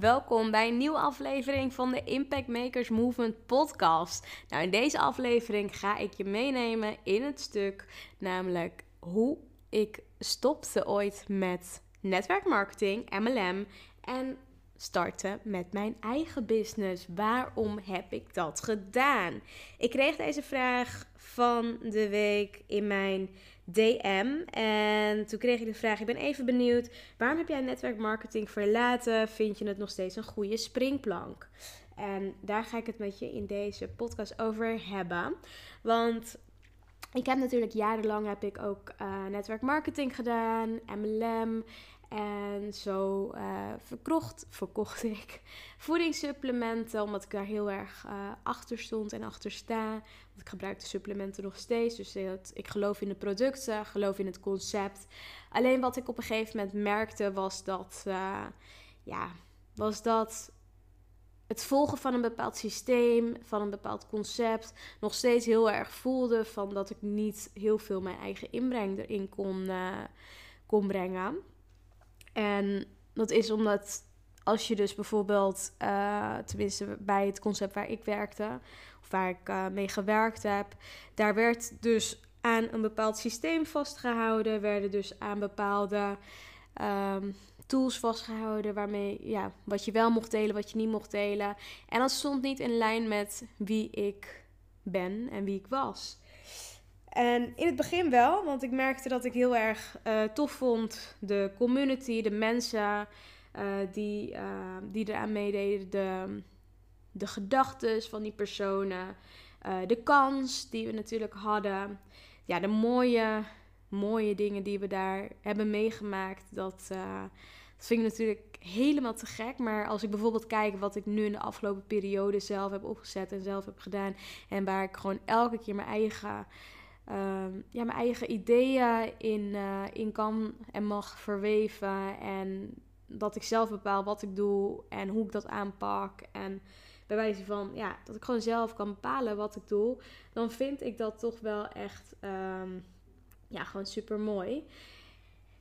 Welkom bij een nieuwe aflevering van de Impact Makers Movement podcast. Nou, in deze aflevering ga ik je meenemen in het stuk, namelijk hoe ik stopte ooit met netwerkmarketing, MLM en starten met mijn eigen business. Waarom heb ik dat gedaan? Ik kreeg deze vraag van de week in mijn DM. En toen kreeg ik de vraag: Ik ben even benieuwd. Waarom heb jij netwerkmarketing verlaten? Vind je het nog steeds een goede springplank? En daar ga ik het met je in deze podcast over hebben. Want ik heb natuurlijk jarenlang heb ik ook uh, netwerkmarketing gedaan, MLM. En zo uh, verkocht, verkocht ik voedingssupplementen, omdat ik daar heel erg uh, achter stond en achter sta. Want ik gebruik de supplementen nog steeds. Dus ik geloof in de producten, geloof in het concept. Alleen wat ik op een gegeven moment merkte was dat, uh, ja, was dat het volgen van een bepaald systeem, van een bepaald concept, nog steeds heel erg voelde van dat ik niet heel veel mijn eigen inbreng erin kon, kon brengen. En dat is omdat als je dus bijvoorbeeld, uh, tenminste bij het concept waar ik werkte, of waar ik uh, mee gewerkt heb, daar werd dus aan een bepaald systeem vastgehouden, werden dus aan bepaalde um, tools vastgehouden waarmee, ja, wat je wel mocht delen, wat je niet mocht delen. En dat stond niet in lijn met wie ik ben en wie ik was. En in het begin wel, want ik merkte dat ik heel erg uh, tof vond. De community, de mensen uh, die, uh, die eraan meededen, de, de gedachten van die personen, de kans die we natuurlijk hadden. Ja, de mooie, mooie dingen die we daar hebben meegemaakt. Dat, dat vind ik natuurlijk helemaal te gek. Maar als ik bijvoorbeeld kijk wat ik nu in de afgelopen periode zelf heb opgezet en zelf heb gedaan. En waar ik gewoon elke keer mijn eigen Ehm, ja, mijn eigen ideeën in, uh, in kan en mag verweven. En dat ik zelf bepaal wat ik doe en hoe ik dat aanpak. En bij wijze van ja, dat ik gewoon zelf kan bepalen wat ik doe. Dan vind ik dat toch wel echt um, ja, gewoon super mooi.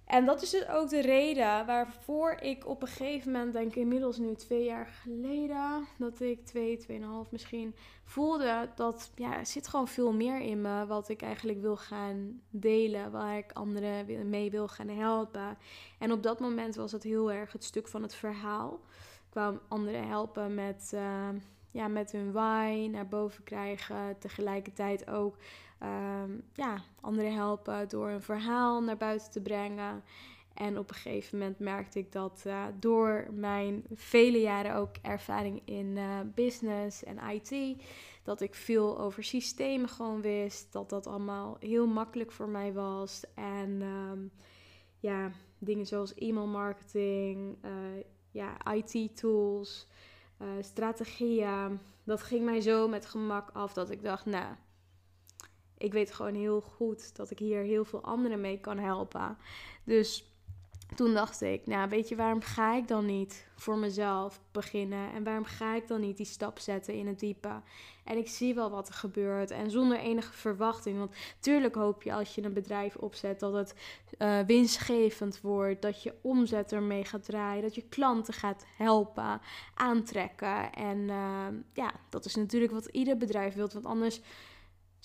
En dat is dus ook de reden waarvoor ik op een gegeven moment, denk ik inmiddels nu twee jaar geleden, dat ik twee, tweeënhalf misschien, voelde dat ja, er zit gewoon veel meer in me wat ik eigenlijk wil gaan delen, waar ik anderen mee wil gaan helpen. En op dat moment was het heel erg het stuk van het verhaal. Ik wou anderen helpen met, uh, ja, met hun why naar boven krijgen, tegelijkertijd ook um, ja, anderen helpen door een verhaal naar buiten te brengen. En op een gegeven moment merkte ik dat uh, door mijn vele jaren ook ervaring in uh, business en IT, dat ik veel over systemen gewoon wist. Dat dat allemaal heel makkelijk voor mij was. En um, ja, dingen zoals e-mail marketing, uh, ja, IT-tools, strategieën. Dat ging mij zo met gemak af dat ik dacht, nou, ik weet gewoon heel goed dat ik hier heel veel anderen mee kan helpen. Dus toen dacht ik, nou weet je, waarom ga ik dan niet voor mezelf beginnen? En waarom ga ik dan niet die stap zetten in het diepe? En ik zie wel wat er gebeurt en zonder enige verwachting. Want tuurlijk hoop je als je een bedrijf opzet dat het uh, winstgevend wordt, dat je omzet ermee gaat draaien, dat je klanten gaat helpen, aantrekken. En uh, ja, dat is natuurlijk wat ieder bedrijf wilt, want anders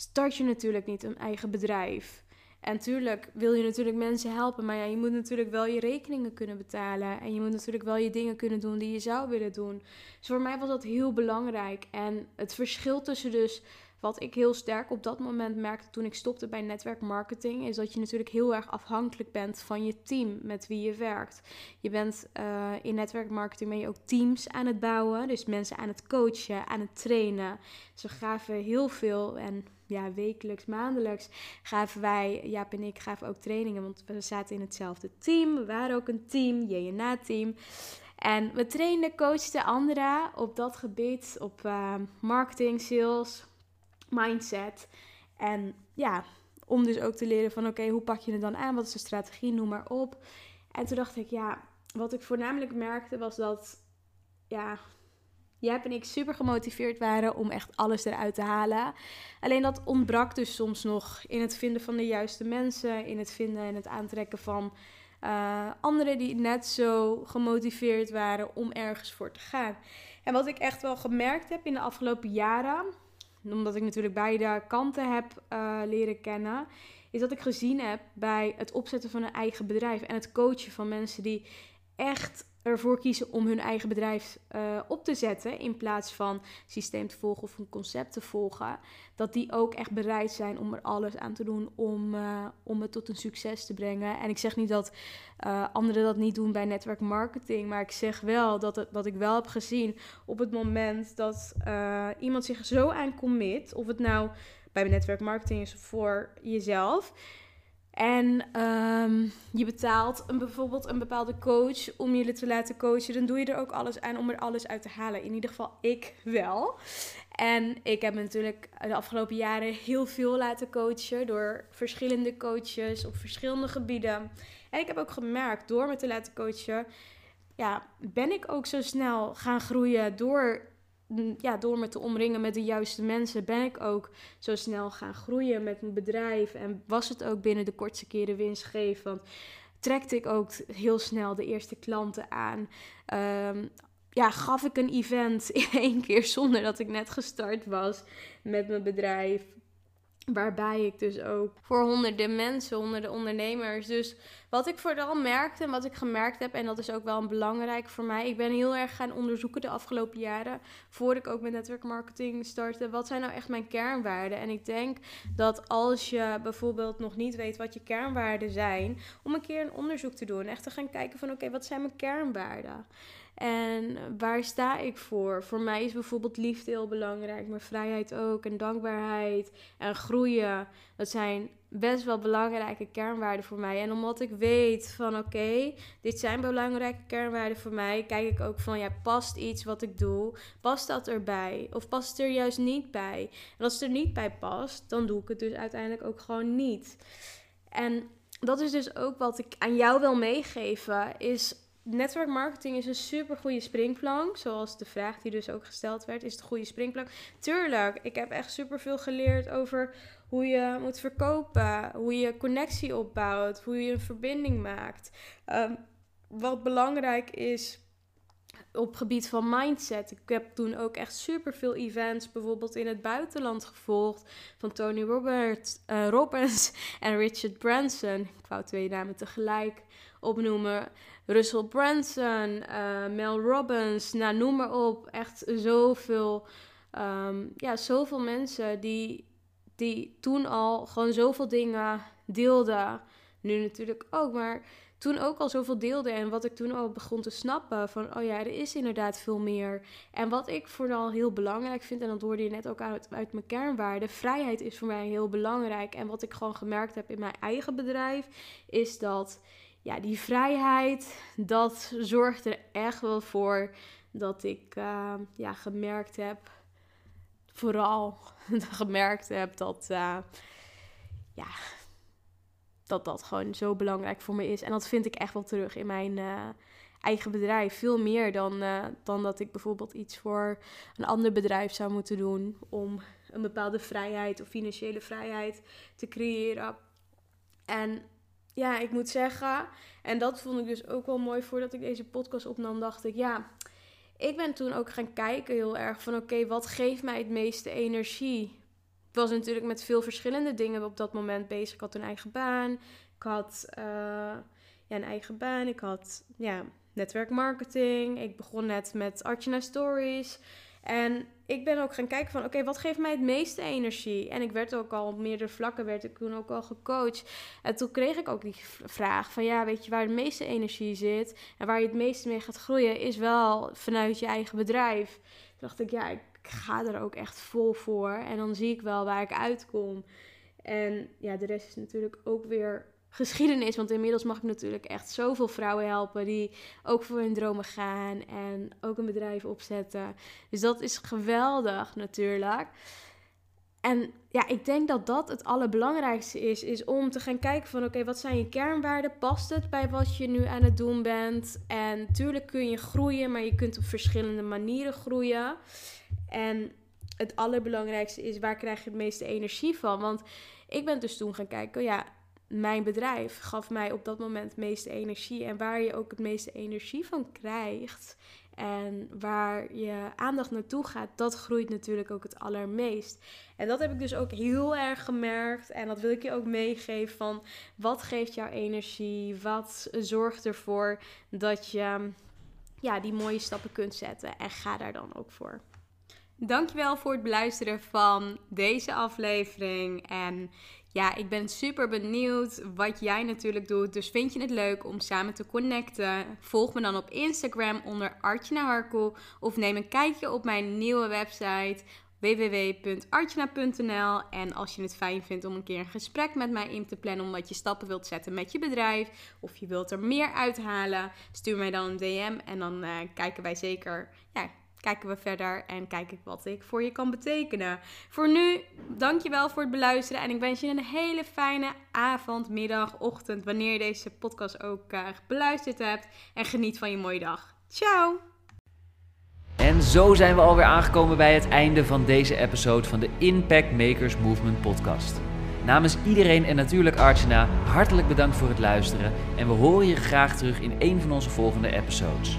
start je natuurlijk niet een eigen bedrijf. En tuurlijk wil je natuurlijk mensen helpen, maar ja, je moet natuurlijk wel je rekeningen kunnen betalen. En je moet natuurlijk wel je dingen kunnen doen die je zou willen doen. Dus voor mij was dat heel belangrijk. En het verschil tussen dus wat ik heel sterk op dat moment merkte toen ik stopte bij netwerkmarketing, is dat je natuurlijk heel erg afhankelijk bent van je team met wie je werkt. Je bent uh, in netwerkmarketing ben je ook teams aan het bouwen, dus mensen aan het coachen, aan het trainen. Ze gaven heel veel en ja, wekelijks, maandelijks gaven wij, Jaap en ik, gaven ook trainingen, want we zaten in hetzelfde team. We waren ook een team, JNA-team. En we trainden, coachten anderen op dat gebied, op uh, marketing, sales, mindset. En ja, om dus ook te leren van oké, hoe pak je het dan aan? Wat is de strategie? Noem maar op. En toen dacht ik, ja, wat ik voornamelijk merkte was dat, ja, jij en ik super gemotiveerd waren om echt alles eruit te halen. Alleen dat ontbrak dus soms nog in het vinden van de juiste mensen, in het vinden en het aantrekken van uh, anderen die net zo gemotiveerd waren om ergens voor te gaan. En wat ik echt wel gemerkt heb in de afgelopen jaren, omdat ik natuurlijk beide kanten heb uh, leren kennen, is dat ik gezien heb bij het opzetten van een eigen bedrijf en het coachen van mensen die echt ervoor kiezen om hun eigen bedrijf uh, op te zetten in plaats van systeem te volgen of een concept te volgen, dat die ook echt bereid zijn om er alles aan te doen om, uh, om het tot een succes te brengen. En ik zeg niet dat uh, anderen dat niet doen bij netwerk marketing, maar ik zeg wel dat het, wat ik wel heb gezien op het moment dat iemand zich zo aan commit, of het nou bij netwerk marketing is voor jezelf en um, je betaalt een, bijvoorbeeld een bepaalde coach om jullie te laten coachen. Dan doe je er ook alles aan om er alles uit te halen. In ieder geval ik wel. En ik heb natuurlijk de afgelopen jaren heel veel laten coachen door verschillende coaches op verschillende gebieden. En ik heb ook gemerkt door me te laten coachen, ja, ben ik ook zo snel gaan groeien door ja, door me te omringen met de juiste mensen, ben ik ook zo snel gaan groeien met mijn bedrijf. En was het ook binnen de kortste keren winstgevend. Trekte ik ook heel snel de eerste klanten aan. Um, ja, gaf ik een event in één keer zonder dat ik net gestart was met mijn bedrijf. Waarbij ik dus ook voor honderden mensen, honderden ondernemers. Dus wat ik vooral merkte en wat ik gemerkt heb, en dat is ook wel een belangrijk voor mij. Ik ben heel erg gaan onderzoeken de afgelopen jaren, voordat ik ook met netwerkmarketing startte. Wat zijn nou echt mijn kernwaarden? En ik denk dat als je bijvoorbeeld nog niet weet wat je kernwaarden zijn, om een keer een onderzoek te doen. Echt te gaan kijken van oké, wat zijn mijn kernwaarden? En waar sta ik voor? Voor mij is bijvoorbeeld liefde heel belangrijk, maar vrijheid ook. En dankbaarheid en groeien. Dat zijn best wel belangrijke kernwaarden voor mij. En omdat ik weet van oké, dit zijn belangrijke kernwaarden voor mij, kijk ik ook van ja, past iets wat ik doe, past dat erbij? Of past het er juist niet bij? En als het er niet bij past, dan doe ik het dus uiteindelijk ook gewoon niet. En dat is dus ook wat ik aan jou wil meegeven, is netwerkmarketing is een super goede springplank. Zoals de vraag die dus ook gesteld werd, is het een goede springplank? Tuurlijk, ik heb echt super veel geleerd over hoe je moet verkopen, hoe je connectie opbouwt, hoe je een verbinding maakt. Um, wat belangrijk is op gebied van mindset. Ik heb toen ook echt super veel events, bijvoorbeeld in het buitenland gevolgd. Van Tony Robert, uh, Robbins en Richard Branson. Ik wou twee namen tegelijk opnoemen. Russell Branson, uh, Mel Robbins, nou noem maar op. Echt zoveel, um, ja, zoveel mensen die, die toen al gewoon zoveel dingen deelden. Nu natuurlijk ook, maar toen ook al zoveel deelden. En wat ik toen al begon te snappen van, oh ja, er is inderdaad veel meer. En wat ik vooral heel belangrijk vind, en dat hoorde je net ook uit, uit mijn kernwaarden, vrijheid is voor mij heel belangrijk. En wat ik gewoon gemerkt heb in mijn eigen bedrijf, is dat ja, die vrijheid, dat zorgt er echt wel voor dat ik uh, ja, gemerkt heb, vooral gemerkt heb dat, uh, ja, dat dat gewoon zo belangrijk voor me is. En dat vind ik echt wel terug in mijn eh, eigen bedrijf. Veel meer dan, eh, dan dat ik bijvoorbeeld iets voor een ander bedrijf zou moeten doen om een bepaalde vrijheid of financiële vrijheid te creëren. En ja, ik moet zeggen, en dat vond ik dus ook wel mooi voordat ik deze podcast opnam, dacht ik, ja, ik ben toen ook gaan kijken heel erg van, oké, wat geeft mij het meeste energie? Ik was natuurlijk met veel verschillende dingen op dat moment bezig. Ik had een eigen baan, ik had uh, ja, een eigen baan, ik had ja, netwerkmarketing, ik begon net met Archana Stories. En ik ben ook gaan kijken van, oké, wat geeft mij het meeste energie? En ik werd ook al op meerdere vlakken, werd ik toen ook al gecoacht. En toen kreeg ik ook die vraag van, ja, weet je, waar de meeste energie zit en waar je het meeste mee gaat groeien, is wel vanuit je eigen bedrijf. Toen dacht ik, ja, ik ga er ook echt vol voor. En dan zie ik wel waar ik uitkom. En ja, de rest is natuurlijk ook weer geschiedenis. Want inmiddels mag ik natuurlijk echt zoveel vrouwen helpen die ook voor hun dromen gaan en ook een bedrijf opzetten. Dus dat is geweldig natuurlijk. En ja, ik denk dat dat het allerbelangrijkste is, is om te gaan kijken van oké, wat zijn je kernwaarden? Past het bij wat je nu aan het doen bent? En natuurlijk kun je groeien, maar je kunt op verschillende manieren groeien. En het allerbelangrijkste is, waar krijg je het meeste energie van? Want ik ben dus toen gaan kijken, ja, mijn bedrijf gaf mij op dat moment het meeste energie. En waar je ook het meeste energie van krijgt en waar je aandacht naartoe gaat, dat groeit natuurlijk ook het allermeest. En dat heb ik dus ook heel erg gemerkt. En dat wil ik je ook meegeven van wat geeft jou energie? Wat zorgt ervoor dat je ja, die mooie stappen kunt zetten? En ga daar dan ook voor. Dankjewel voor het beluisteren van deze aflevering. En ja, ik ben super benieuwd wat jij natuurlijk doet. Dus vind je het leuk om samen te connecten? Volg me dan op Instagram onder Artjana Harko. Of neem een kijkje op mijn nieuwe website www.artjana.nl. En als je het fijn vindt om een keer een gesprek met mij in te plannen, omdat je stappen wilt zetten met je bedrijf, of je wilt er meer uithalen, stuur mij dan een DM en dan uh, kijken wij zeker ja, kijken we verder en kijk ik wat ik voor je kan betekenen. Voor nu, dankjewel voor het beluisteren en ik wens je een hele fijne avond, middag, ochtend, wanneer je deze podcast ook uh, beluisterd hebt. En geniet van je mooie dag. Ciao! En zo zijn we alweer aangekomen bij het einde van deze episode van de Impact Makers Movement podcast. Namens iedereen en natuurlijk Archana, hartelijk bedankt voor het luisteren en we horen je graag terug in een van onze volgende episodes.